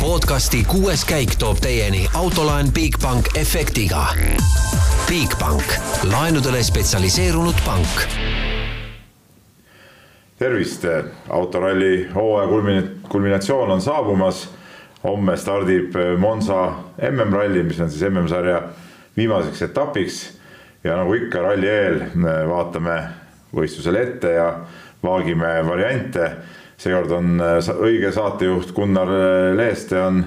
podcasti kuues käik toob teieni autolaen Bigbank efektiga. Bigbank, laenudele spetsialiseerunud pank. tervist, autoralli hooaja kulminatsioon on saabumas. homme stardib Monza MM-ralli, mis on siis MM-sarja viimaseks etapiks. ja nagu ikka ralli eel vaatame võistlusele ette ja vaagime variante seekord on äh, õige saatejuht Gunnar äh, Leeste on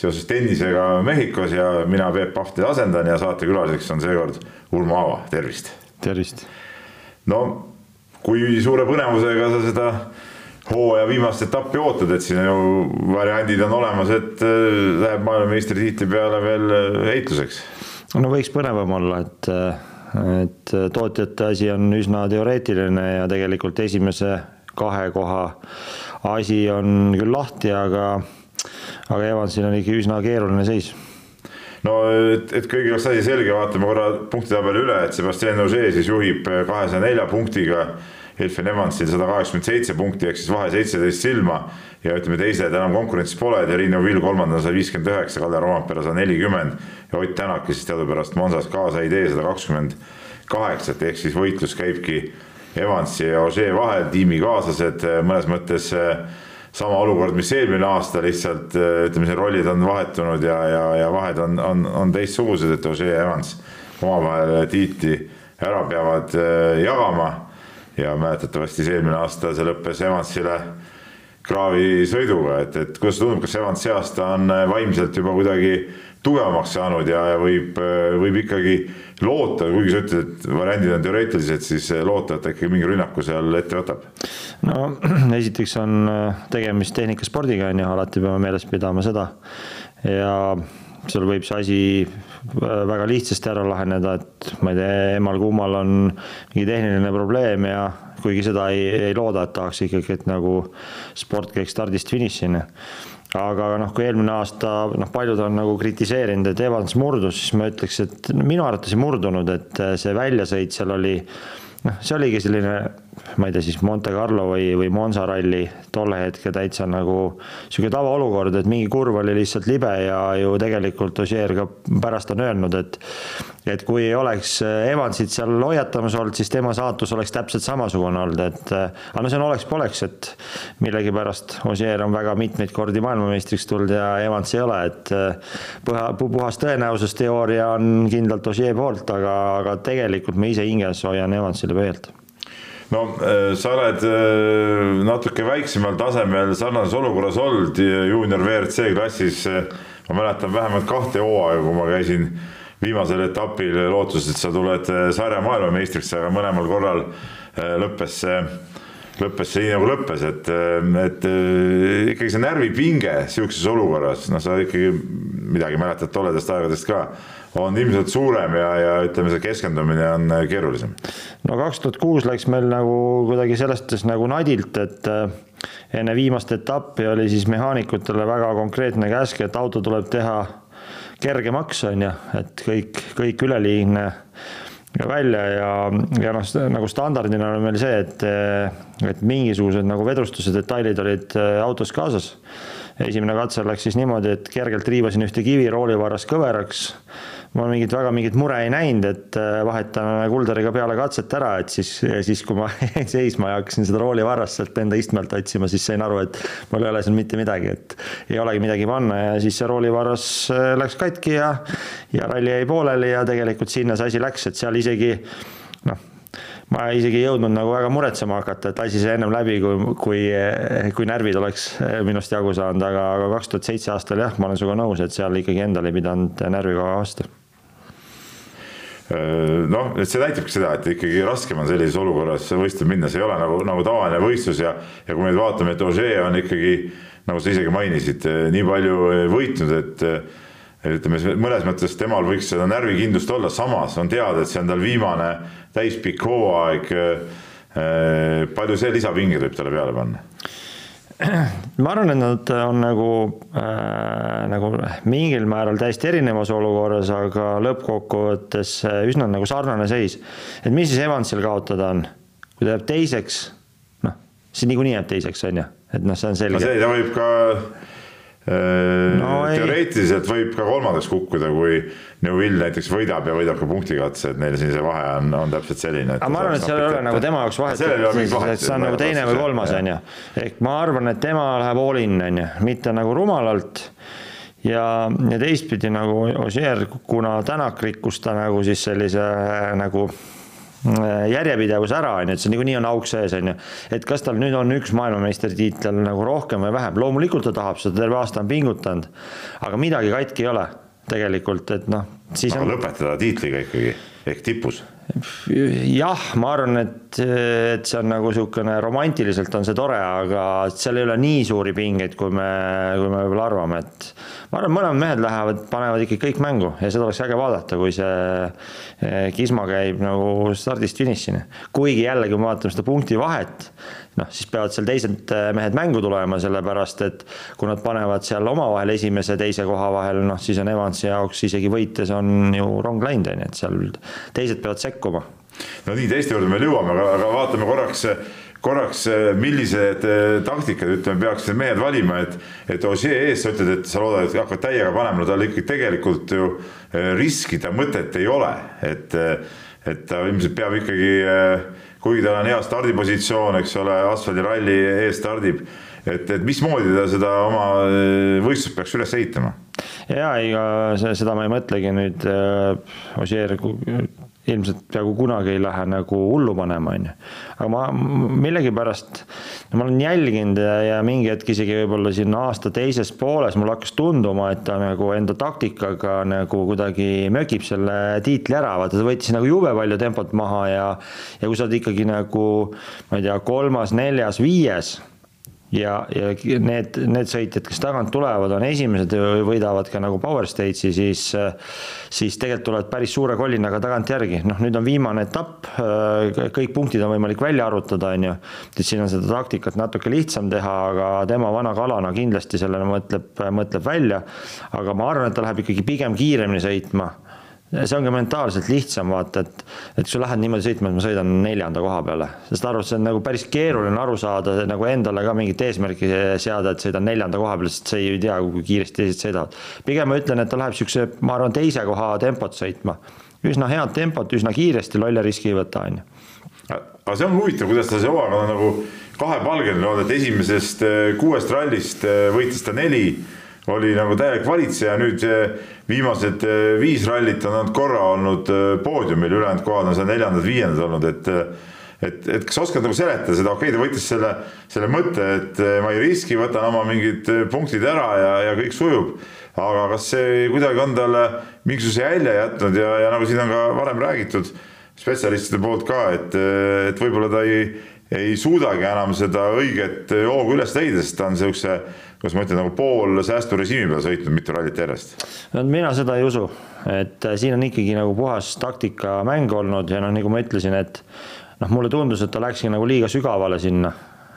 seoses tennisega Mehhikos ja mina Peep Pahvti asendan ja saatekülaliseks on seekord Urmo Aava, tervist. tervist. no kui suure põnevusega sa seda hooaja viimast etappi ootad, et siin ju variandid on olemas, et äh, läheb maailmameistritiitli peale veel heitluseks? no võiks põnevam olla, et, et tootjate asi on üsna teoreetiline ja tegelikult esimese kahe koha asi on küll lahti, aga, aga Evansil on ikka üsna keeruline seis no et, et kõigil oleks asi selge, vaatame korra punktitabeli üle, et Sebastian Ogier siis juhib kahesaja nelja punktiga. Elfin Evansil sada kaheksakümmend seitse punkti ehk siis vahe seitseteist silma ja ütleme, teised enam konkurentsis pole, Triinu Vill kolmandana sada viiskümmend üheksa, Kalle Rompera sada nelikümmend ja Ott Tänak, kes siis teadupärast Monsas kaasa ei tee, sada kakskümmend kaheksat, ehk siis võitlus käibki Evansi ja Ožee vahel, tiimikaaslased eh, mõnes mõttes eh, sama olukord, mis eelmine aasta, lihtsalt eh, ütleme, siin rollid on vahetunud ja, ja, ja vahed on, on, on teistsugused, et Ožee ja Evans omavahel tiitli ära peavad jagama. ja mäletatavasti see eelmine aasta see lõppes Evansile kraavi sõiduga, et, et kuidas tundub, kas Evans see aasta on vaimselt juba kuidagi tugevamaks saanud ja, ja võib, võib ikkagi loota, kuigi sa ütled, et variandid on teoreetilised, siis loota, et äkki mingi rünnaku seal ette võtab? no esiteks on äh, tegemist tehnikaspordiga, on ju, alati peame meeles pidama seda. ja seal võib see asi äh, väga lihtsasti ära laheneda, et ma ei tea, emal-kummal on mingi tehniline probleem ja kuigi seda ei, ei looda, et tahaks ikkagi, et nagu sport käiks stardist finišini aga noh, kui eelmine aasta noh, paljud on nagu kritiseerinud, et Evans murdus, siis ma ütleks, et minu arvates ei murdunud, et see väljasõit seal oli noh, see oligi selline ma ei tea siis Monte Carlo või, või Monza ralli tolle hetke täitsa nagu sihuke tavaolukord, et mingi kurv oli lihtsalt libe ja ju tegelikult Ossier ka pärast on öelnud, et et kui ei oleks Evansit seal hoiatamas olnud, siis tema saatus oleks täpselt samasugune olnud, et aga no see on oleks-poleks, et millegipärast Ossier on väga mitmeid kordi maailmameistriks tulnud ja Evans ei ole, et puha, puhas tõenäosusteooria on kindlalt Ossier poolt, aga, aga tegelikult ma ise hinges hoian Evansile pöialt no äh, sa oled äh, natuke väiksemal tasemel sarnases olukorras olnud juunior WRC klassis. Äh, ma mäletan vähemalt kahte hooaega, kui ma käisin viimasel etapil lootuses, et sa tuled sarja maailmameistriks, aga mõlemal korral lõppes see lõppes see nii nagu lõppes, et, et ikkagi see närvipinge sihukeses olukorras, noh, sa ikkagi midagi mäletad tolledast aegadest ka on ilmselt suurem ja, ja ütleme, see keskendumine on äh, keerulisem. no kaks tuhat kuus läks meil nagu kuidagi selles suhtes nagu nadilt, et äh, enne viimast etappi oli siis mehaanikutele väga konkreetne käsk, et auto tuleb teha kergemaks, on ju, et kõik, kõik üleliigne välja ja, ja noh, nagu standardina on meil see, et, et mingisugused nagu vedrustuse detailid olid äh, autos kaasas. Esimene katse läks siis niimoodi, et kergelt riivasin ühte kivi roolivarras kõveraks. Ma mingit väga mingit mure ei näinud, et äh, vahetan kulderiga peale katset ära, et siis, siis kui ma seisma ja hakkasin seda roolivarrast sealt enda istmelt otsima, siis sain aru, et mul ei ole seal mitte midagi, et ei olegi midagi panna ja siis see roolivarras äh, läks katki ja, ja ralli jäi pooleli ja tegelikult sinna see asi läks, et seal isegi ma isegi ei jõudnud nagu väga muretsema hakata, et lasi see ennem läbi, kui, kui, kui närvid oleks minust jagu saanud, aga, aga kaks tuhat seitse aastal jah, ma olen sinuga nõus, et seal ikkagi endal ei pidanud närviga vastu. Äh, noh, et see näitabki seda, et ikkagi raskem on sellises olukorras võistlema minna, see ei ole nagu, nagu tavaline võistlus ja, ja kui me nüüd vaatame, et Ožee on ikkagi, nagu sa isegi mainisid, äh, nii palju äh, võitnud, et ütleme, mõnes mõttes temal võiks seda närvikindlust olla, samas on teada, et see on tal viimane täispikk hooaeg. palju see lisapingeid võib talle peale panna? ma arvan, et nad on nagu äh,, nagu mingil määral täiesti erinevas olukorras, aga lõppkokkuvõttes äh, üsna nagu sarnane seis. et mis siis Evansil kaotada on, kui ta jääb teiseks, noh, siis niikuinii jääb teiseks, on ju, et noh, see on selge. no see, ta võib ka no, teoreetiliselt võib ka kolmandaks kukkuda, kui Neuvill näiteks võidab ja võidab ka punktikatse, et neil siin see vahe on, on täpselt selline. aga ma arvan, et seal ei ole nagu tema jaoks vahet, et see on nagu teine või kolmas, on ju. ehk ma arvan, et tema läheb all in, on ju, mitte nagu rumalalt. Ja, ja teistpidi nagu Ossier, kuna Tänak rikkus ta nagu siis sellise nagu Äh, järjepidevus ära, on ju, et see niikuinii on auk sees, on ju. et kas tal nüüd on üks maailmameistritiitel nagu rohkem või vähem, loomulikult ta tahab seda, terve aasta on pingutanud, aga midagi katki ei ole tegelikult, et noh, siis aga on... lõpetada tiitliga ikkagi, ehk tipus jah, ma arvan, et, et see on nagu niisugune romantiliselt on see tore, aga seal ei ole nii suuri pingeid, kui me, kui me võib-olla arvame, et ma arvan, mõlemad mehed lähevad, panevad ikka kõik mängu ja seda oleks äge vaadata, kui see eh, kisma käib nagu stardist finišini. kuigi jällegi, kui me vaatame seda punktivahet, noh, siis peavad seal teised eh, mehed mängu tulema, sellepärast et kui nad panevad seal omavahel esimese, teise koha vahel, noh, siis on Evansi jaoks isegi võites on ju rong läinud, on ju, et seal teised peavad sekkuma. No nii, teiste juurde me jõuame, aga, aga vaatame korraks korraks, millised eh, taktikad, ütleme, peaksid mehed valima, et, et Ossier ees, sa ütled, et sa loodad, et hakkad täiega panema, no tal ikkagi tegelikult ju eh, riskida mõtet ei ole, et, et ta ilmselt peab ikkagi kuigi tal on hea stardipositsioon, eks ole, asfaldiralli ees stardib, et, et mismoodi ta seda oma võistlust peaks üles ehitama? ja ega seda ma ei mõtlegi nüüd Ossier ilmselt peaaegu kunagi ei lähe nagu hullu panema, on ju. aga ma millegipärast, ma olen jälginud ja, ja mingi hetk isegi võib-olla siin aasta teises pooles mul hakkas tunduma, et ta nagu enda taktikaga nagu kuidagi mögib selle tiitli ära, vaata ta võttis nagu jube palju tempot maha ja ja kui sa oled ikkagi nagu ma ei tea, kolmas, neljas, viies ja, ja need, need sõitjad, kes tagant tulevad, on esimesed, võidavad ka nagu Power Stage'i, siis, siis tegelikult tulevad päris suure kollinaga tagantjärgi. noh, nüüd on viimane etapp, kõik punktid on võimalik välja arvutada, on ju. et siin on seda taktikat natuke lihtsam teha, aga tema vana kalana kindlasti sellele mõtleb, mõtleb välja. aga ma arvan, et ta läheb ikkagi pigem kiiremini sõitma see on ka mentaalselt lihtsam vaata, et, et kui sa lähed niimoodi sõitma, et ma sõidan neljanda koha peale, sest arvad, see on nagu päris keeruline aru saada, nagu endale ka mingit eesmärki seada, et sõidan neljanda koha peale, sest sa ei tea, kui kiiresti teised sõidavad. pigem ma ütlen, et ta läheb siukse, ma arvan, teise koha tempot sõitma, üsna head tempot, üsna kiiresti, lolle riski ei võta, on ju. aga see on huvitav, kuidas ta see hooaeg on nagu kahepalgeline olnud, et esimesest kuuest rallist eh, võitis ta neli oli nagu täielik valitseja, nüüd viimased eh, viis rallit on nad korra olnud eh, poodiumil, ülejäänud kohad on seal neljandad-viiendad olnud, et eh, et, et kas oskad nagu seletada seda, okei okay,, ta võttis selle, selle mõtte, et ma ei riski, võtan oma mingid punktid ära ja, ja kõik sujub. aga kas see kuidagi on talle mingisuguse jälje jätnud ja, ja nagu siin on ka varem räägitud spetsialistide poolt ka, et, et võib-olla ta ei, ei suudagi enam seda õiget hoogu üles leida, sest ta on niisuguse kuidas ma ütlen, nagu pool säästurežiimi peal sõitnud mitu rallit järjest. no mina seda ei usu, et äh, siin on ikkagi nagu puhas taktikamäng olnud ja noh, nagu ma ütlesin, et noh, mulle tundus, et ta läkski nagu liiga sügavale sinna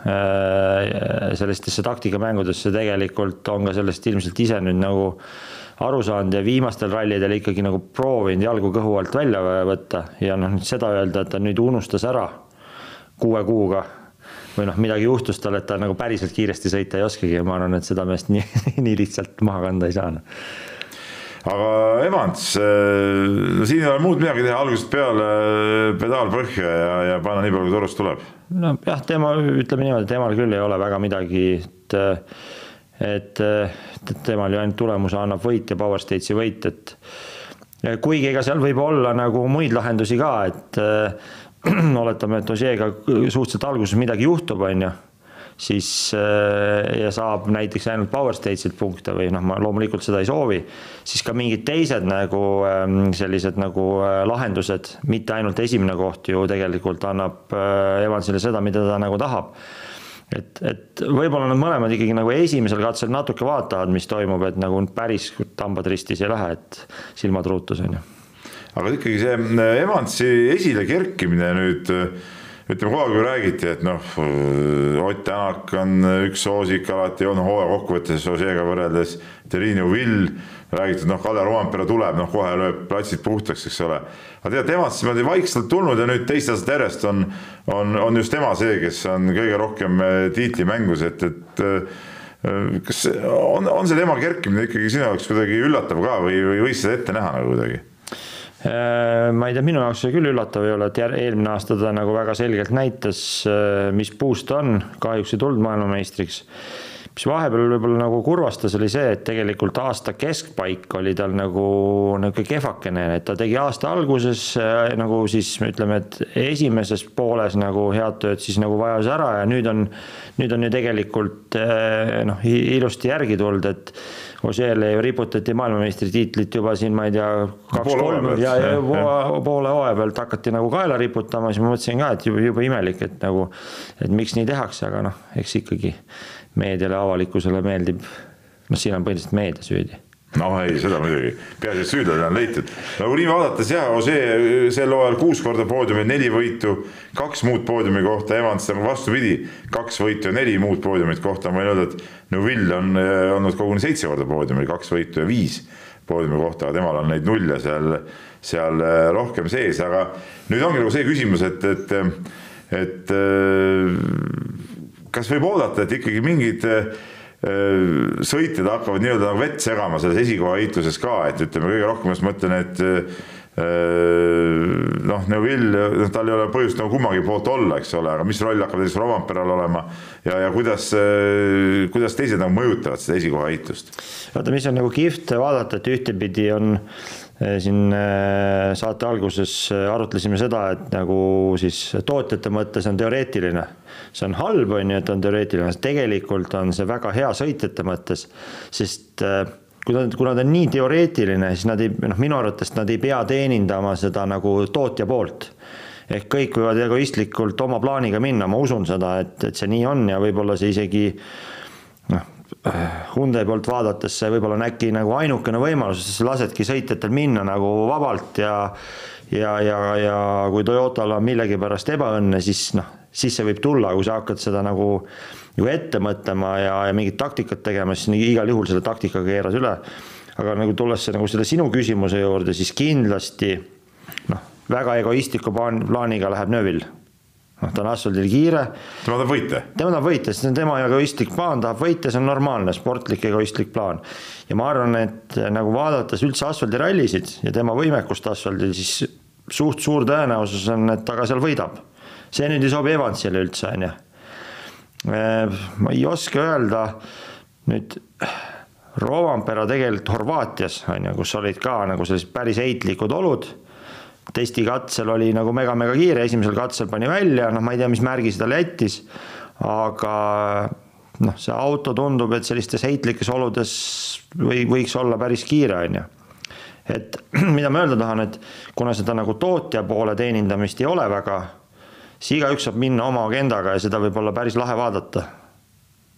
äh, sellistesse taktikamängudesse, tegelikult on ka sellest ilmselt ise nüüd nagu aru saanud ja viimastel rallidel ikkagi nagu proovinud jalgu kõhu alt välja võtta ja noh, nüüd seda öelda, et ta nüüd unustas ära kuue kuuga või noh, midagi juhtus tal, et ta nagu päriselt kiiresti sõita ei oskagi ja ma arvan, et seda meest nii, nii lihtsalt maha kanda ei saa. Noh. aga Evans, äh, no siin ei ole muud midagi teha, algusest peale äh, pedaal põhja ja, ja panna nii palju, kui torust tuleb. nojah, tema, ütleme niimoodi, temal küll ei ole väga midagi, et et, temal ju ainult tulemuse annab võit ja Power Stage'i võit, et kuigi ega seal võib olla nagu muid lahendusi ka, et oletame, et Ožeega suhteliselt alguses midagi juhtub, on ju, siis äh, ja saab näiteks ainult Power Stage'ilt punkte või noh, ma loomulikult seda ei soovi, siis ka mingid teised nagu ähm, sellised nagu äh, lahendused, mitte ainult esimene koht ju tegelikult annab äh, Evansile seda, mida ta nagu tahab. Et, et võib-olla nad mõlemad ikkagi nagu esimesel katsel natuke vaatavad, mis toimub, et nagu päris tambad ristis ei lähe, et silmad ruutus on ju aga ikkagi see äh, Evansi esile kerkimine nüüd äh, ütleme kogu aeg ju räägiti, et noh, äh, Ott Tänak on üks soosik alati olnud hooaja kokkuvõttes Ožeega võrreldes, Terrine Vill, räägitud, noh, Kalle Roompere tuleb, noh, kohe lööb platsid puhtaks, eks ole. aga tead, temast niimoodi vaikselt tulnud ja nüüd teist aastat järjest on, on, on just tema see, kes on kõige rohkem tiitlimängus, et, et kas on, on see tema kerkimine ikkagi sinu jaoks kuidagi üllatav ka või, või võis seda ette näha nagu kuidagi? Äh, ma ei tea, minu jaoks see küll üllatav ei ole, et eelmine aasta ta nagu väga selgelt näitas, äh, mis puust ta on, kahjuks ei tulnud maailmameistriks. Mis vahepeal võib-olla nagu kurvastas, oli see, et tegelikult aasta keskpaik oli tal nagu niisugune kehvakene, et ta tegi aasta alguses äh, nagu siis ütleme, et esimeses pooles nagu head tööd siis nagu vajas ära ja nüüd on, nüüd on ju tegelikult noh, ilusti järgi tulnud, et Ožeele ju riputati maailmameistritiitlit juba siin, ma ei tea, kaks-kolm ja, ja poole, hooaja pealt hakati nagu kaela riputama, siis ma mõtlesin ka, et jube, jube imelik, et nagu, et miks nii tehakse, aga noh, eks ikkagi meediale, avalikkusele meeldib, noh, siin on põhiliselt meedia süüdi no ei, seda muidugi, peaasi, et süüdlane on leitud. no kui nii vaadates jah, Osee sel hooajal kuus korda poodiumil, neli võitu, kaks muud poodiumi kohta, Evans vastupidi, kaks võitu ja neli muud poodiumit kohta, ma võin öelda, et Neville on eh, olnud koguni seitse korda poodiumil, kaks võitu ja viis poodiumi kohta, aga temal on neid nulle seal, seal eh, rohkem sees, aga nüüd ongi nagu see küsimus, et, et, et eh, kas võib oodata, et ikkagi mingid sõitjad hakkavad nii-öelda nagu vett segama selles esikohaheituses ka, et ütleme kõige rohkem just mõtlen, et äh, noh, Neuvill, noh tal ei ole põhjust nagu kummagi poolt olla, eks ole, aga mis roll hakkab näiteks Romamperal olema ja, ja kuidas, äh, kuidas teised nagu mõjutavad seda esikohahitust? vaata, mis on nagu kihvt vaadata, et ühtepidi on siin saate alguses arutlesime seda, et nagu siis tootjate mõttes on teoreetiline see on halb, on ju, et on teoreetiline, tegelikult on see väga hea sõitjate mõttes, sest kui ta, kuna ta on nii teoreetiline, siis nad ei, noh, minu arvates nad ei pea teenindama seda nagu tootja poolt. ehk kõik võivad egoistlikult oma plaaniga minna, ma usun seda, et, et see nii on ja võib-olla see isegi Hyundai poolt vaadates see võib-olla on äkki nagu ainukene võimalus, sest sa lasedki sõitjatel minna nagu vabalt ja ja, ja, ja kui Toyotal on millegipärast ebaõnne, siis noh, siis see võib tulla, kui sa hakkad seda nagu ju ette mõtlema ja, ja mingit taktikat tegema, siis igal juhul selle taktika keeras üle. aga nagu tulles nagu selle sinu küsimuse juurde, siis kindlasti noh, väga egoistliku plaan, plaaniga läheb Nöövil noh, ta on asfaldil kiire. tema tahab võita? tema tahab võita, sest see on tema egoistlik plaan, tahab võita, see on normaalne sportlik egoistlik plaan. ja ma arvan, et nagu vaadates üldse asfaldirallisid ja tema võimekust asfaldil, siis suht suur tõenäosus on, et ta ka seal võidab see nüüd ei sobi Evansile üldse, on ju. Äh, ma ei oska öelda nüüd Rovanpera tegelikult Horvaatias on ju, kus olid ka nagu sellised päris heitlikud olud. Testikatsel oli nagu mega-mega kiire, esimesel katsel pani välja, noh, ma ei tea, mis märgi see talle jättis. aga noh, see auto tundub, et sellistes heitlikes oludes või võiks olla päris kiire, on ju et mida ma öelda tahan, et kuna seda nagu tootja poole teenindamist ei ole väga siis igaüks saab minna oma agendaga ja seda võib olla päris lahe vaadata.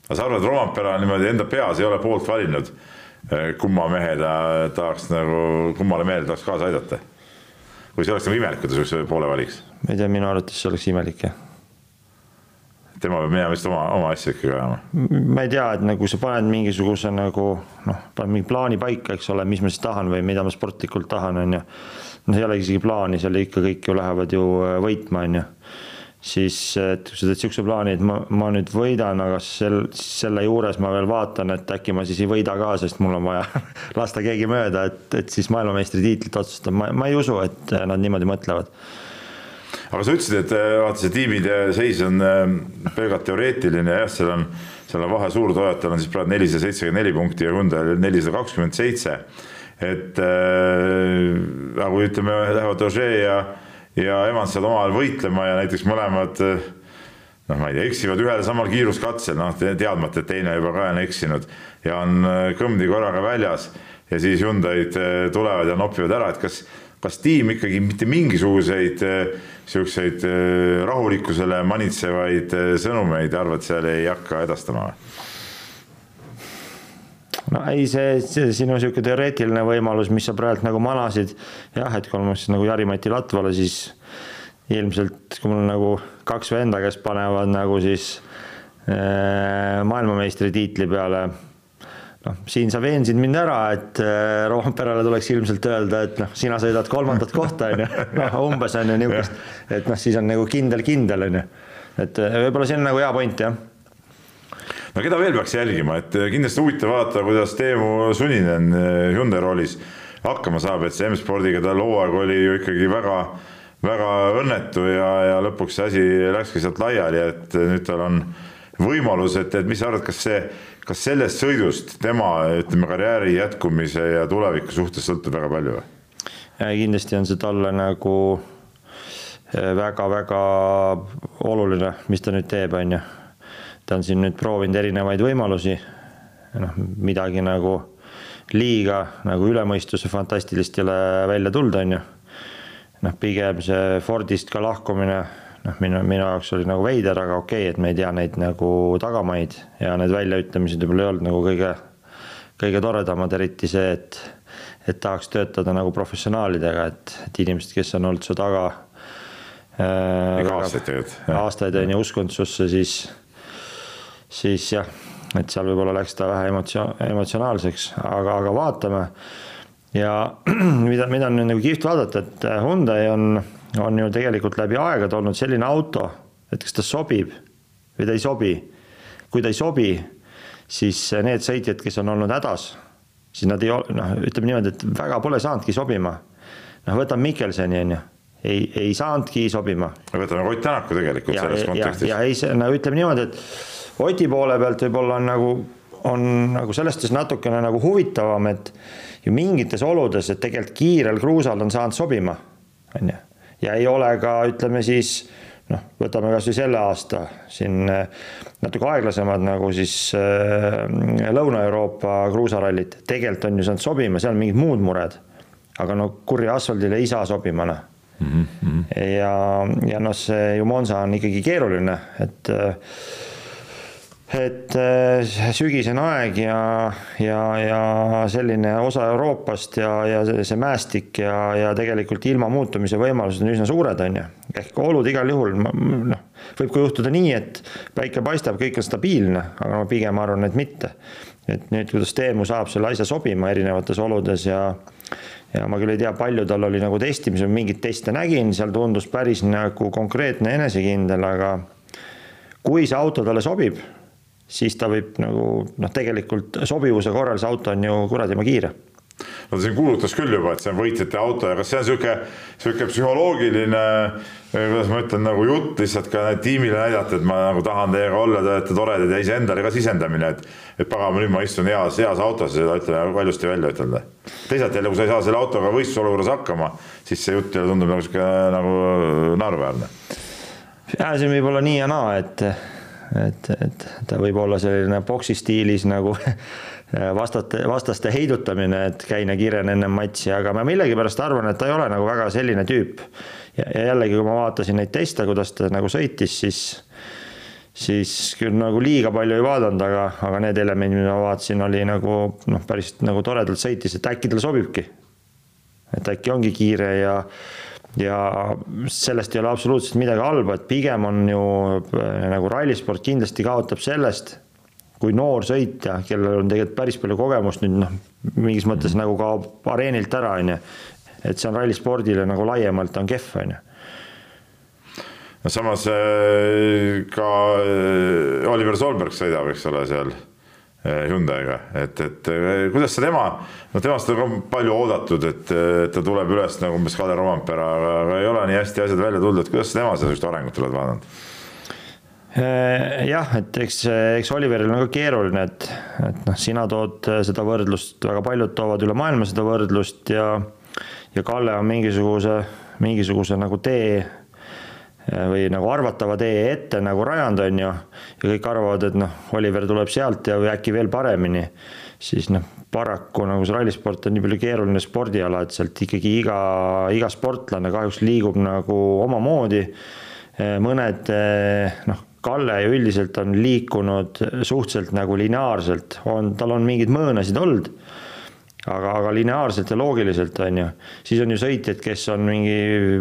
aga sa arvad, Rompera niimoodi enda peas ei ole poolt valinud, kumma mehe ta tahaks nagu, kummale mehele tahaks kaasa aidata? Või see oleks nagu imelik, kui ta sihukese poole valiks? ma ei tea, minu arvates see oleks imelik, jah tema peab minema vist oma, oma asju ikkagi ajama. ma ei tea, et nagu sa paned mingisuguse nagu noh, paned mingi plaani paika, eks ole, mis ma siis tahan või mida ma sportlikult tahan, on ju. noh, ei ole isegi plaani, seal ikka kõik ju lähevad ju äh, võitma, on ju siis et kui sa teed niisuguse plaani, et ma, ma nüüd võidan, aga sel, selle juures ma veel vaatan, et äkki ma siis ei võida ka, sest mul on vaja lasta keegi mööda, et, et siis maailmameistritiitlit otsustab, ma, ma ei usu, et nad niimoodi mõtlevad. aga sa ütlesid, et äh, vaata, see tiimide seis on äh, pelgalt teoreetiline ja jah, seal on, seal on vahe suur, Toyotal on siis praegu nelisada seitsekümmend neli punkti ja Hyundai nelisada kakskümmend seitse. et äh, nagu ütleme, lähevad Ožee ja ja Evans saavad omavahel võitlema ja näiteks mõlemad noh, ma ei tea, eksivad ühel samal kiiruskatsel, noh teadmata, et teine juba ka on eksinud ja on äh, kõmdi korraga väljas ja siis Hyundai'd äh, tulevad ja nopivad ära, et kas, kas tiim ikkagi mitte mingisuguseid siukseid rahulikkusele manitsevaid sõnumeid arvad, seal ei hakka edastama või? No ei, see, see sinu sihuke teoreetiline võimalus, mis sa praegu nagu manasid, jah, et kui ma nagu Jari-Mati Latvale, siis ilmselt, kui mul nagu kaks venda, kes panevad nagu siis äh, maailmameistritiitli peale, noh, siin sa veensid mind ära, et äh, Roomperele tuleks ilmselt öelda, et noh, sina sõidad kolmandat kohta, on ju, noh, umbes on ju niisugust, et noh, siis on nagu kindel-kindel, on ju. et äh, võib-olla see on nagu hea point, jah no keda veel peaks jälgima, et kindlasti huvitav vaadata, kuidas Teemu Suninen Hyundai roolis hakkama saab, et see M-spordiga tal hooaeg oli ju ikkagi väga, väga õnnetu ja, ja lõpuks see asi läkski sealt laiali, et nüüd tal on võimalus, et, et mis sa arvad, kas see, kas sellest sõidust tema, ütleme, karjääri jätkumise ja tuleviku suhtes sõltub väga palju või? kindlasti on see talle nagu väga-väga oluline, mis ta nüüd teeb, on ju. Ta on siin nüüd proovinud erinevaid võimalusi, noh, midagi nagu liiga nagu üle mõistuse fantastilist ei ole välja tulnud, on ju. noh, pigem see Fordist ka lahkumine, noh, minu, minu jaoks oli nagu veider, aga okei okay,, et me ei tea neid nagu tagamaid ja need väljaütlemised võib-olla ei olnud nagu kõige, kõige toredamad, eriti see, et, et tahaks töötada nagu professionaalidega, et, et inimesed, kes on olnud su taga äh,. aastaid aastaid on ju uskunud susse, siis, siis jah et seal võib-olla läks ta vähe emotsio-, emotsionaalseks, aga, aga vaatame. ja mida, mida on nüüd nagu kihvt vaadata, et Hyundai on, on ju tegelikult läbi aegade olnud selline auto, et kas ta sobib või ta ei sobi. kui ta ei sobi, siis need sõitjad, kes on olnud hädas, siis nad ei ole, noh, ütleme niimoodi, et väga pole saanudki sobima. noh, võtame Mikkelsoni, on ju ei, ei saanudki sobima. võtame Ott Tänaku tegelikult ja, selles kontekstis. ja ei, no ütleme niimoodi, et Oti poole pealt võib-olla on nagu, on nagu selles suhtes natukene nagu huvitavam, et ju mingites oludes, et tegelikult kiirel kruusal on saanud sobima, on ju. ja ei ole ka, ütleme siis noh, võtame kasvõi selle aasta siin äh, natuke aeglasemad nagu siis äh, Lõuna-Euroopa kruusarallid, tegelikult on ju saanud sobima, seal on mingid muud mured. aga no kurja asfaldile ei saa sobima noh mm -hmm.. ja, ja noh, see ju Monza on ikkagi keeruline, et äh, et äh, sügisene aeg ja, ja, ja selline osa Euroopast ja, ja see mäestik ja, ja tegelikult ilma muutumise võimalused on üsna suured, on ju. ehk olud igal juhul, noh, võib ka juhtuda nii, et päike paistab, kõik on stabiilne, aga ma pigem arvan, et mitte. et nüüd, kuidas Teemu saab selle asja sobima erinevates oludes ja ja ma küll ei tea, palju tal oli nagu testimisel, mingeid teste nägin, seal tundus päris nagu konkreetne enesekindel, aga kui see auto talle sobib siis ta võib nagu noh, tegelikult sobivuse korral see auto on ju kuradi kiire no ta siin kuulutas küll juba, et see on võitjate auto ja kas see on niisugune, niisugune psühholoogiline, kuidas ma ütlen, nagu jutt lihtsalt ka tiimile näidata, et ma nagu tahan teiega olla, te olete toredad ja iseendale ka sisendamine, et et pagan, nüüd ma istun heas, heas autos ja seda ütleme valjusti välja ütelda. teisalt jälle, kui sa ei saa selle autoga võistlusolukorras hakkama, siis see jutt jälle tundub nagu niisugune nagu naeruväärne. ja see võib olla nii ja naa, et et, et ta võib olla selline boksi stiilis nagu vastate, vastaste heidutamine, et käine kiren enne matši, aga ma millegipärast arvan, et ta ei ole nagu väga selline tüüp. ja jällegi, kui ma vaatasin neid teste, kuidas ta nagu sõitis, siis, siis küll nagu liiga palju ei vaadanud, aga, aga need elemendid, mida ma vaatasin, oli nagu noh, päris nagu toredalt sõitis, et äkki talle sobibki. et äkki ongi kiire ja ja sellest ei ole absoluutselt midagi halba, et pigem on ju äh, nagu rallisport kindlasti kaotab sellest, kui noor sõitja, kellel on tegelikult päris palju kogemust nüüd noh, mingis mõttes nagu kaob areenilt ära, on ju. et see on rallispordile nagu laiemalt on kehv, on ju no samas äh, ka äh, Oliver Solberg sõidab, eks ole, seal Eh, Hyundai'ga, et, et eh, kuidas sa tema, no temast on ka palju oodatud, et ta tuleb üles nagu umbes Kalle Rompera, aga ei ole nii hästi asjad välja tulnud, et kuidas sa tema sellist arengut oled vaadanud? Eh, jah, et eks, eks Oliveril on ka keeruline, et, et noh, sina tood seda võrdlust, väga paljud toovad üle maailma seda võrdlust ja ja Kalle on mingisuguse, mingisuguse nagu tee või nagu arvatava tee ette nagu rajanud, on ju, ja kõik arvavad, et noh, Oliver tuleb sealt ja äkki veel paremini, siis noh, paraku nagu see rallisport on nii palju keeruline spordiala, et sealt ikkagi iga, iga sportlane kahjuks liigub nagu omamoodi. mõned noh, Kalle ju üldiselt on liikunud suhteliselt nagu lineaarselt, on, tal on mingeid mõõnasid olnud aga, aga lineaarselt ja loogiliselt on ju, siis on ju sõitjad, kes on mingi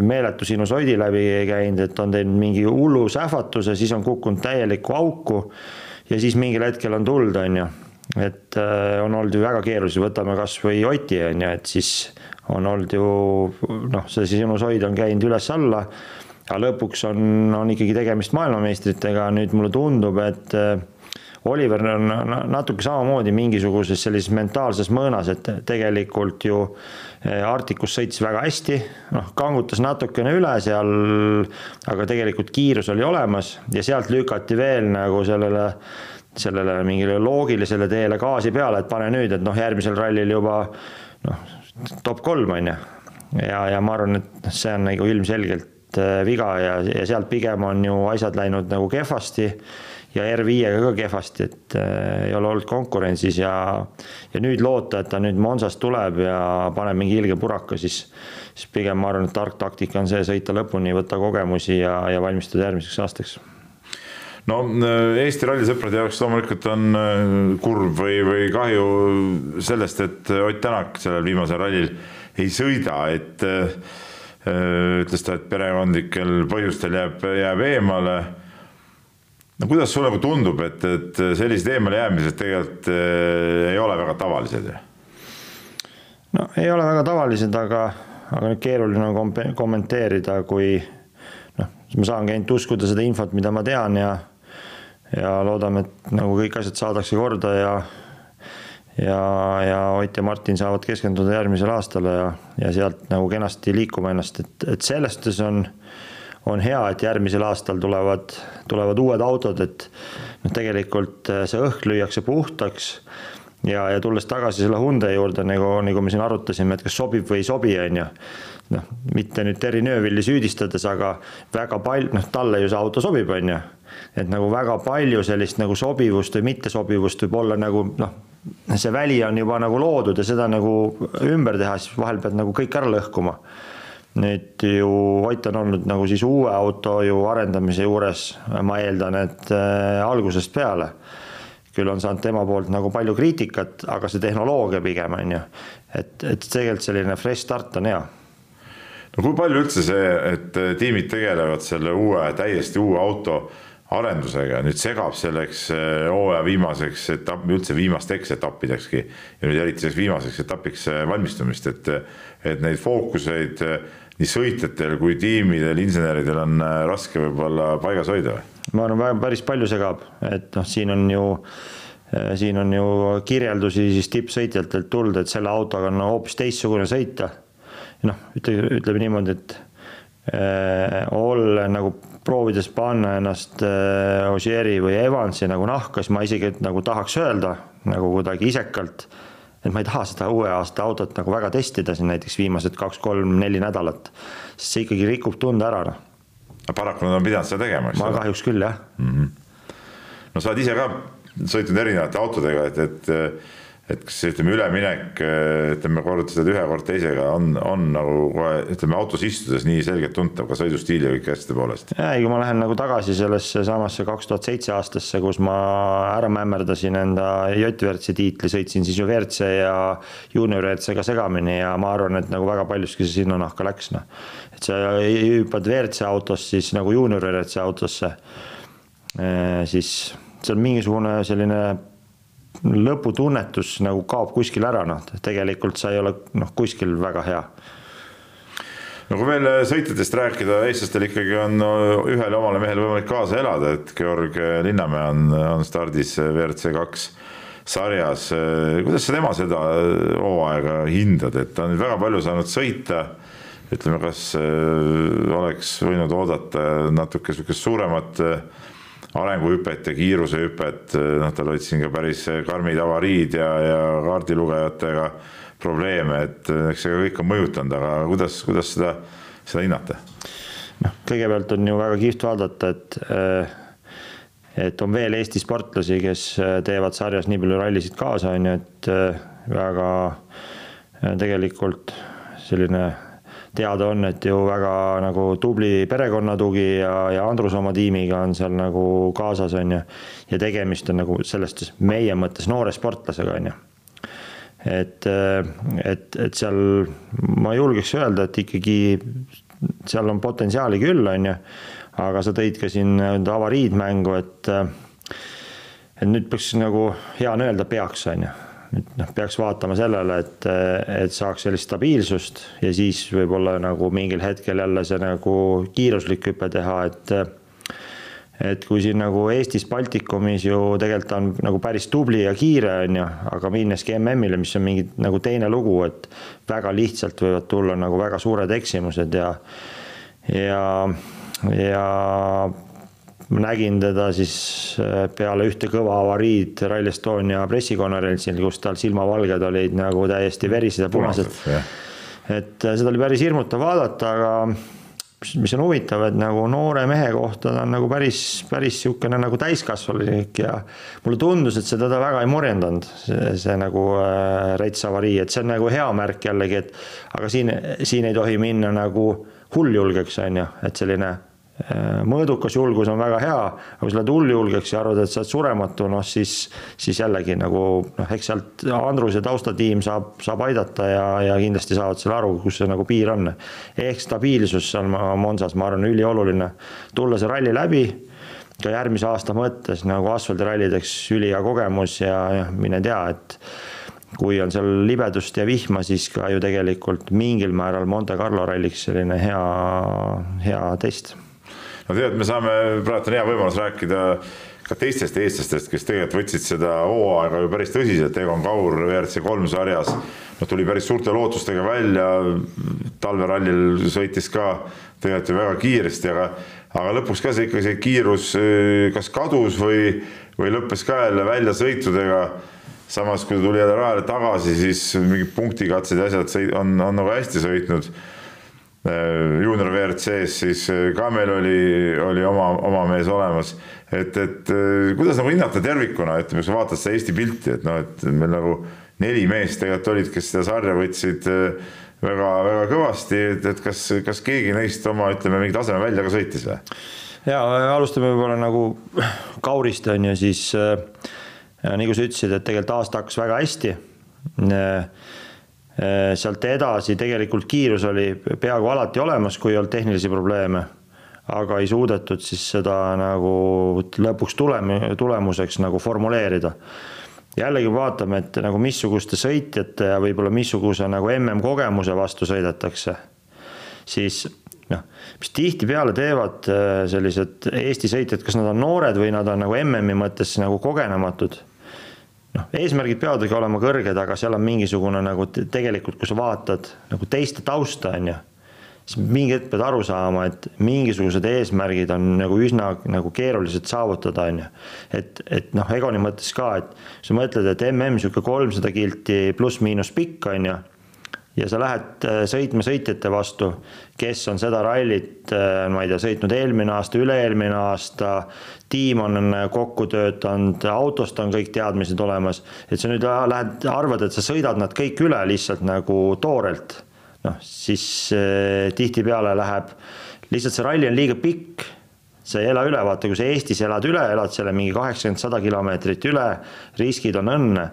meeletu sinusoidi läbi käinud, et on teinud mingi hullu sähvatuse, siis on kukkunud täielikku auku ja siis mingil hetkel on tuld, on ju. et äh, on olnud ju väga keeruline, võtame kasvõi Oti on ju, et siis on olnud ju noh, see sinusoid on käinud üles-alla, aga lõpuks on, on ikkagi tegemist maailmameistritega, nüüd mulle tundub, et äh, Oliver on natuke samamoodi mingisuguses sellises mentaalses mõõnas, et tegelikult ju eh, Arcticus sõitis väga hästi, noh, kangutas natukene üle seal, aga tegelikult kiirus oli olemas ja sealt lükati veel nagu sellele sellele mingile loogilisele teele gaasi peale, et pane nüüd, et noh, järgmisel rallil juba noh, top kolm on ju. ja, ja ma arvan, et see on nagu ilmselgelt eh, viga ja, ja sealt pigem on ju asjad läinud nagu kehvasti ja R5-ga ka kehvasti, et äh, ei ole olnud konkurentsis ja, ja nüüd loota, et ta nüüd Monsast tuleb ja paneb mingi ilge puraka, siis, siis pigem ma arvan, et tark taktika on see sõita lõpuni, võtta kogemusi ja, ja valmistuda järgmiseks aastaks. No äh, Eesti rallisõprade jaoks loomulikult on äh, kurb või, või kahju sellest, et Ott Tänak sellel viimasel rallil ei sõida, et ütles ta, et perekondlikel põhjustel jääb, jääb eemale no kuidas sulle tundub, et, et sellised eemalejäämised tegelikult äh, ei ole väga tavalised? No ei ole väga tavalised, aga, aga nüüd keeruline on kommenteerida, kui noh, ma saangi ainult uskuda seda infot, mida ma tean ja ja loodame, et nagu kõik asjad saadakse korda ja ja, ja Ott ja Martin saavad keskenduda järgmisele aastale ja, ja sealt nagu kenasti liikuma ennast, et, et selles suhtes on on hea, et järgmisel aastal tulevad, tulevad uued autod, et noh, tegelikult äh, see õhk lüüakse puhtaks ja, ja tulles tagasi selle Hyundai juurde, nagu, nagu me siin arutasime, et kas sobib või ei sobi, on ju. noh, mitte nüüd Terri Nöövilli süüdistades, aga väga palju, noh, talle ju see auto sobib, on ju. et nagu väga palju sellist nagu sobivust või mittesobivust võib olla nagu noh, see väli on juba nagu loodud ja seda nagu ümber teha, siis vahel pead nagu kõik ära lõhkuma nüüd ju Ott on olnud nagu siis uue auto ju arendamise juures, ma eeldan, et äh, algusest peale. küll on saanud tema poolt nagu palju kriitikat, aga see tehnoloogia pigem on ju, et, et tegelikult selline fresh start on hea. No kui palju üldse see, et äh, tiimid tegelevad selle uue, täiesti uue auto arendusega, nüüd segab selleks äh, hooaja viimaseks etapp, üldse viimasteks etappidekski ja nüüd eriti selleks viimaseks etapiks valmistumist, et, et neid fookuseid nii sõitjatel kui tiimidel, inseneridel on äh, raske võib-olla paigas hoida või? ma arvan, väga päris palju segab, et noh, siin on ju äh, siin on ju kirjeldusi siis tippsõitjatelt tulnud, et selle autoga on hoopis teistsugune sõita. noh, ütle, ütleme niimoodi, et äh, olla nagu proovides panna ennast äh, Ogieri või Evansi nagu nahka, siis ma isegi nagu tahaks öelda nagu kuidagi isekalt et ma ei taha seda uue aasta autot nagu väga testida siin näiteks viimased kaks-kolm-neli nädalat, sest see ikkagi rikub tunde ära, noh. paraku nad on pidanud seda tegema, eks ole? ma kahjuks küll, jah mm. -hmm. no sa oled ise ka sõitnud erinevate autodega, et, et et kas ütleme, üleminek ütleme seda ühe, kord teisega on, on nagu kohe ütleme autos istudes nii selgelt tuntav ka sõidustiili ja kõike asjade poolest? ei, kui ma lähen nagu tagasi sellesse samasse kaks tuhat seitse aastasse, kus ma ära mämmerdasin enda J-WRC tiitli, sõitsin siis ju WRC ja juunior WRC-ga segamini ja ma arvan, et nagu väga paljuski see sinna nahka läks, noh. et sa hüppad WRC autost siis nagu juunior WRC autosse, siis see on mingisugune selline lõputunnetus nagu kaob kuskil ära, noh, tegelikult sa ei ole noh, kuskil väga hea no kui veel sõitjatest rääkida, eestlastel ikkagi on ühele omale mehele võimalik kaasa elada, et Georg Linnamäe on, on stardis WRC kaks sarjas. kuidas sa tema seda hooaega hindad, et ta on väga palju saanud sõita. ütleme, kas äh, oleks võinud oodata natuke sihukest suuremat äh, arenguhüpet ja kiirusehüpet, noh, tal olid siin ka päris karmid avariid ja, ja kaardilugejatega probleeme, et eks see kõik on mõjutanud, aga kuidas, kuidas seda, seda hinnata? noh, kõigepealt on ju väga kihvt vaadata, et et on veel Eesti sportlasi, kes teevad sarjas nii palju rallisid kaasa, on ju, et väga tegelikult selline teada on, et ju väga nagu tubli perekonnatugi ja, ja Andrus oma tiimiga on seal nagu kaasas, on ju. ja tegemist on nagu selles suhtes meie mõttes noore sportlasega, on ju. et, et, et seal ma julgeks öelda, et ikkagi seal on potentsiaali küll, on ju. aga sa tõid ka siin avariid mängu, et, et nüüd peaks nagu hea on öelda, peaks, on ju nüüd noh, peaks vaatama sellele, et, et saaks sellist stabiilsust ja siis võib-olla nagu mingil hetkel jälle see nagu kiiruslik hüpe teha, et et kui siin nagu Eestis Baltikumis ju tegelikult on nagu päris tubli ja kiire, on ju, aga minneski MM-ile, mis on mingi nagu teine lugu, et väga lihtsalt võivad tulla nagu väga suured eksimused ja ja, ja ma nägin teda siis äh, peale ühte kõva avariid Rally Estonia pressikonverentsil, kus tal silmavalged olid nagu täiesti verised ja punased. et äh, seda oli päris hirmutav vaadata, aga mis on huvitav, et nagu noore mehe kohta ta on nagu päris, päris niisugune nagu täiskasvanulik ja mulle tundus, et see teda väga ei morjendanud, see, nagu äh, rets avarii, et see on nagu hea märk jällegi, et aga siin, siin ei tohi minna nagu hulljulgeks, on ju, et selline mõõdukas julgus on väga hea, aga kui sa lähed hulljulgeks ja arvad, et sa oled surematu, noh siis, siis jällegi nagu noh, eks sealt Andruse taustatiim saab, saab aidata ja, ja kindlasti saavad selle aru, kus see nagu piir on. ehk stabiilsus seal Monsas, ma arvan, ülioluline. tulla see ralli läbi, ka järgmise aasta mõttes nagu asfaldirallideks ülihea kogemus ja, ja mine tea, et kui on seal libedust ja vihma, siis ka ju tegelikult mingil määral Monte Carlo ralliks selline hea, hea test no tead, me saame, praegu on hea võimalus rääkida ka teistest eestlastest, kes tegelikult võtsid seda hooaega ju päris tõsiselt, Egon Kaur WRC kolm sarjas, no tuli päris suurte lootustega välja, talverallil sõitis ka tegelikult ju väga kiiresti, aga aga lõpuks ka see ikka see kiirus eh, kas kadus või, või lõppes ka jälle väljasõitudega. samas, kui tuli jälle rajale tagasi, siis mingid punktikatsed ja asjad on, on nagu hästi sõitnud juunior WRC-s, siis äh, ka meil oli, oli oma, oma mees olemas. et, et äh, kuidas nagu hinnata tervikuna, ütleme, kui sa vaatad seda Eesti pilti, et noh, et meil nagu neli meest tegelikult olid, kes seda sarja võtsid väga-väga kõvasti, et, et kas, kas keegi neist oma, ütleme, mingi taseme välja ka sõitis või? ja alustame võib-olla nagu Kaurist on ju, siis äh, kui sa ütlesid, et tegelikult aasta hakkas väga hästi äh, Äh, sealt edasi tegelikult kiirus oli peaaegu alati olemas, kui ei olnud tehnilisi probleeme. aga ei suudetud siis seda nagu lõpuks tulem-, tulemuseks nagu formuleerida. jällegi vaatame, et nagu missuguste sõitjate ja võib-olla missuguse nagu MM-kogemuse vastu sõidetakse, siis noh, mis tihtipeale teevad äh, sellised Eesti sõitjad, kas nad on noored või nad on nagu MM-i mõttes nagu kogenematud noh, eesmärgid peavadki olema kõrged, aga seal on mingisugune nagu tegelikult, kui sa vaatad nagu teiste tausta, on ju, siis mingi hetk pead aru saama, et mingisugused eesmärgid on nagu üsna nagu keerulised saavutada, on ju. et, et noh, Egoni mõttes ka, et sa mõtled, et mm niisugune kolmsada kilti pluss-miinus pikk, on ju ja sa lähed äh, sõitma sõitjate vastu, kes on seda rallit, äh, ma ei tea, sõitnud eelmine aasta, üle-eelmine aasta, tiim on äh, kokku töötanud, autost on kõik teadmised olemas, et sa nüüd lähed, arvad, et sa sõidad nad kõik üle lihtsalt nagu toorelt, noh, siis tihtipeale läheb, lihtsalt see ralli on liiga pikk sa ei ela üle, vaata, kui sa Eestis elad üle, elad selle mingi kaheksakümmend, sada kilomeetrit üle, riskid on õnne,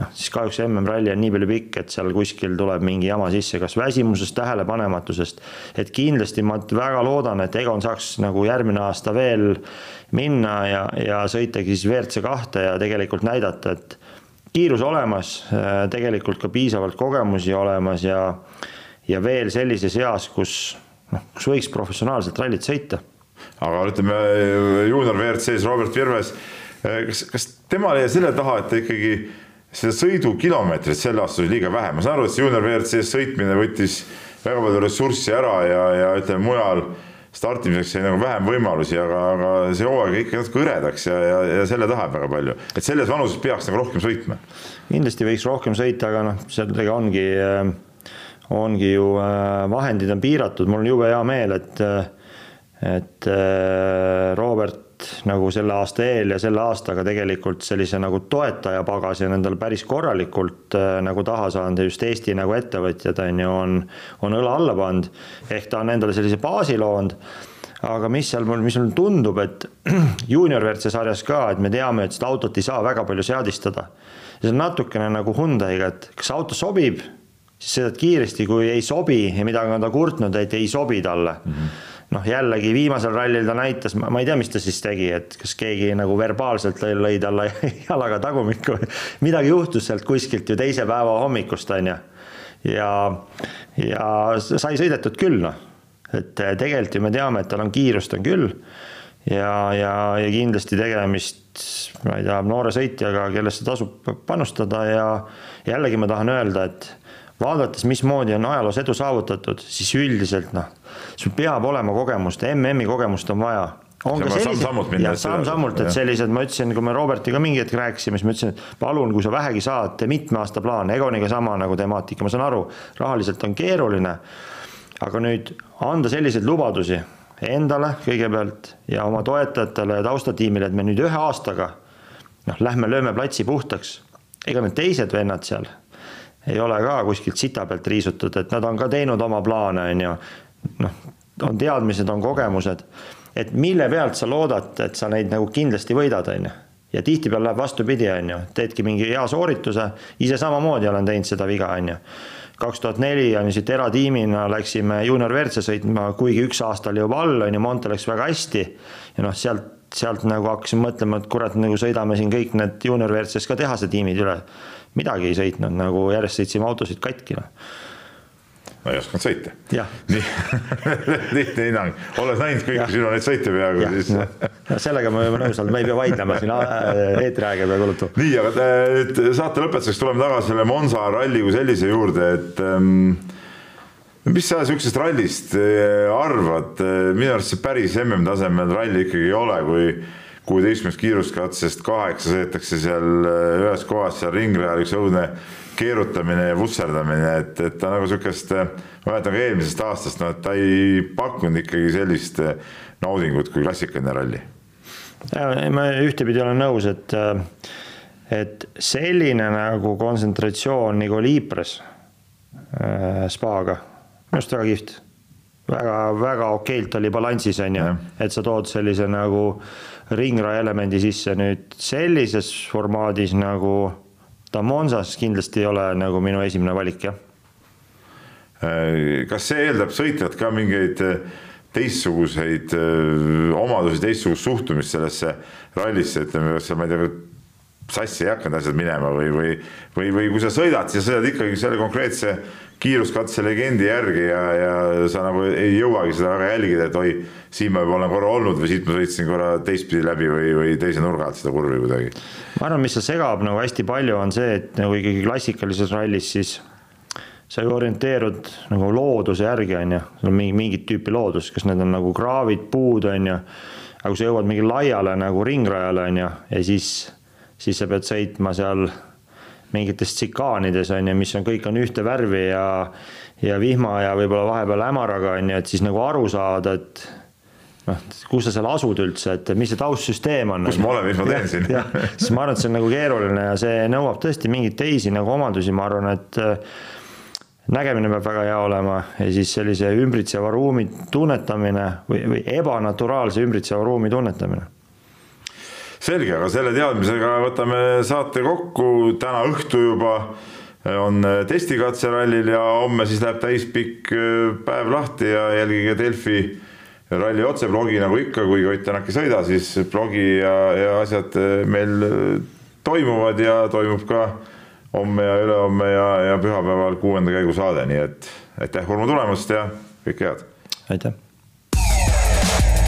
noh, siis kahjuks MM-ralli on nii palju pikk, et seal kuskil tuleb mingi jama sisse, kas väsimusest, tähelepanematusest. et kindlasti ma väga loodan, et Egon saaks nagu järgmine aasta veel minna ja, ja sõitagi siis WRC kahte ja tegelikult näidata, et kiirus olemas, tegelikult ka piisavalt kogemusi olemas ja, ja veel sellises eas, kus noh, kus võiks professionaalselt rallit sõita aga ütleme juunior WRC-s Robert Virves, eh, kas, kas tema jäi selle taha, et ta ikkagi seda sõidukilomeetrit sel aastal oli liiga vähe, ma saan aru, et see juunior WRC-s sõitmine võttis väga palju ressurssi ära ja, ja ütleme mujal startimiseks sai nagu vähem võimalusi, aga, aga see hooaeg ikka natuke hõredaks ja, ja, ja selle taha jääb väga palju, et selles vanuses peaks nagu rohkem sõitma. kindlasti võiks rohkem sõita, aga noh, sellega ongi, ongi ju eh, vahendid on piiratud, mul on jube hea meel, et et äh, Robert nagu selle aasta eel ja selle aastaga tegelikult sellise nagu toetajapagasi on endale päris korralikult äh, nagu taha saanud ja just Eesti nagu ettevõtjad on ju, on, on õla alla pannud. ehk ta on endale sellise baasi loonud. aga mis seal mul, mis mulle tundub, et juunior WRC sarjas ka, et me teame, et seda autot ei saa väga palju seadistada. see on natukene nagu Hyundai'ga, et kas auto sobib, siis sõidad kiiresti, kui ei sobi ja midagi on ta kurtnud, et ei sobi talle mm. -hmm noh, jällegi viimasel rallil ta näitas, ma ei tea, mis ta siis tegi, et kas keegi nagu verbaalselt lõi, lõi talle jalaga tagumikku midagi juhtus sealt kuskilt ju teise päeva hommikust, on ju. ja, ja sai sõidetud küll, noh. et tegelikult ju me teame, et tal on kiirust on küll ja, ja, ja kindlasti tegemist, ma ei tea, noore sõitjaga, kellesse tasub panustada ja jällegi ma tahan öelda, et vaadates, mismoodi on ajaloos edu saavutatud, siis üldiselt noh, sul peab olema kogemust, MM-i kogemust on vaja on ka sellised, jah, samm-sammult, et sellised, ma ütlesin, kui me Robertiga mingi hetk rääkisime, siis ma ütlesin, et palun, kui sa vähegi saad, tee mitme aasta plaan, Egoniga sama nagu temaatika, ma saan aru, rahaliselt on keeruline. aga nüüd anda selliseid lubadusi endale kõigepealt ja oma toetajatele ja taustatiimile, et me nüüd ühe aastaga noh, lähme lööme platsi puhtaks. ega need teised vennad seal ei ole ka kuskilt sita pealt riisutud, et nad on ka teinud oma plaane, on ju. noh, on teadmised, on kogemused et mille pealt sa loodad, et sa neid nagu kindlasti võidad, on ju. ja tihtipeale läheb vastupidi, on ju, teedki mingi hea soorituse, ise samamoodi olen teinud seda viga, on ju. kaks tuhat neli on ju siit eratiimina läksime juunior WRC sõitma, kuigi üks aasta oli juba all, on ju, Monte läks väga hästi. ja noh, sealt, sealt nagu hakkasin mõtlema, et kurat, nagu sõidame siin kõik need juunior WRC-s ka tehase tiimid üle. Midagi ei sõitnud, nagu järjest sõitsime autosid katki, noh. Ma ei osanud sõita. nii lihtne hinnang, olles näinud kõiki sinu neid sõite peaaegu, siis? no, sellega ma võin nõus olla, me ei pea vaidlema siin äh, eetriaega peaaegu kulutu. nii, aga nüüd saate lõpetuseks tuleme tagasi selle Monza ralli kui sellise juurde, et ähm, mis sa sihukesest rallist äh, arvad, minu arust see päris MM-tasemel ralli ikkagi ei ole, kui kuueteistkümnest kiiruskatsest kaheksa sõidetakse seal äh, ühes kohas seal ringrajal üks õudne keerutamine ja vusserdamine, et, et ta nagu sihukest, ma mäletan ka eelmisest aastast, no et ta ei pakkunud ikkagi sellist naudingut kui klassikaline ralli. ma ühtepidi olen nõus, et, et selline nagu kontsentratsioon nagu Liipres äh, spaaga, minu arust väga kihvt väga, väga okeilt oli balansis, on ju, et sa tood sellise nagu ringraja elemendi sisse nüüd sellises formaadis nagu ta Monsas kindlasti ei ole nagu minu esimene valik, jah. Kas see eeldab sõitjalt ka mingeid äh, teistsuguseid äh, omadusi, teistsugust suhtumist sellesse rallisse, ütleme, kas seal, ma ei tea, sassi ei hakanud asjad minema või, või, või, või kui sa sõidad, siis sa sõidad ikkagi selle konkreetse kiiruskatse legendi järgi ja, ja sa nagu ei jõuagi seda väga jälgida, et oi, siin ma juba olen korra olnud või siit ma sõitsin korra teistpidi läbi või, või teise nurga alt seda kurvi kuidagi. ma arvan, mis seal segab nagu hästi palju, on see, et nagu ikkagi klassikalises rallis siis sa ju orienteerud nagu looduse järgi, on ju, sul on mingi, mingit tüüpi loodus, kas need on nagu kraavid, puud, on ju, aga kui sa jõuad mingi laiale nagu ringrajale, on ju, ja siis, siis sa pead sõitma seal mingites tsikaanides on ju, mis on, kõik on ühte värvi ja ja vihma ja võib-olla vahepeal hämaraga on ju, et siis nagu aru saada, et noh, kus sa seal asud üldse, et mis see taustsüsteem on. kus ma olen, mis ma teen siin. siis ma arvan, et see on nagu keeruline ja see nõuab tõesti mingeid teisi nagu omadusi, ma arvan, et äh, nägemine peab väga hea olema ja siis sellise ümbritseva ruumi tunnetamine või, või ebanaturaalse ümbritseva ruumi tunnetamine selge, aga selle teadmisega võtame saate kokku, täna õhtu juba on testikatse rallil ja homme siis läheb täispikk äh, päev lahti ja jälgige Delfi ralli otseblogi nagu ikka, kui Ott Tänak ei sõida, siis blogi ja, ja asjad meil toimuvad ja toimub ka homme ja ülehomme ja, ja pühapäeval kuuenda käigu saade, nii et aitäh Urmo tulemast ja kõike head. aitäh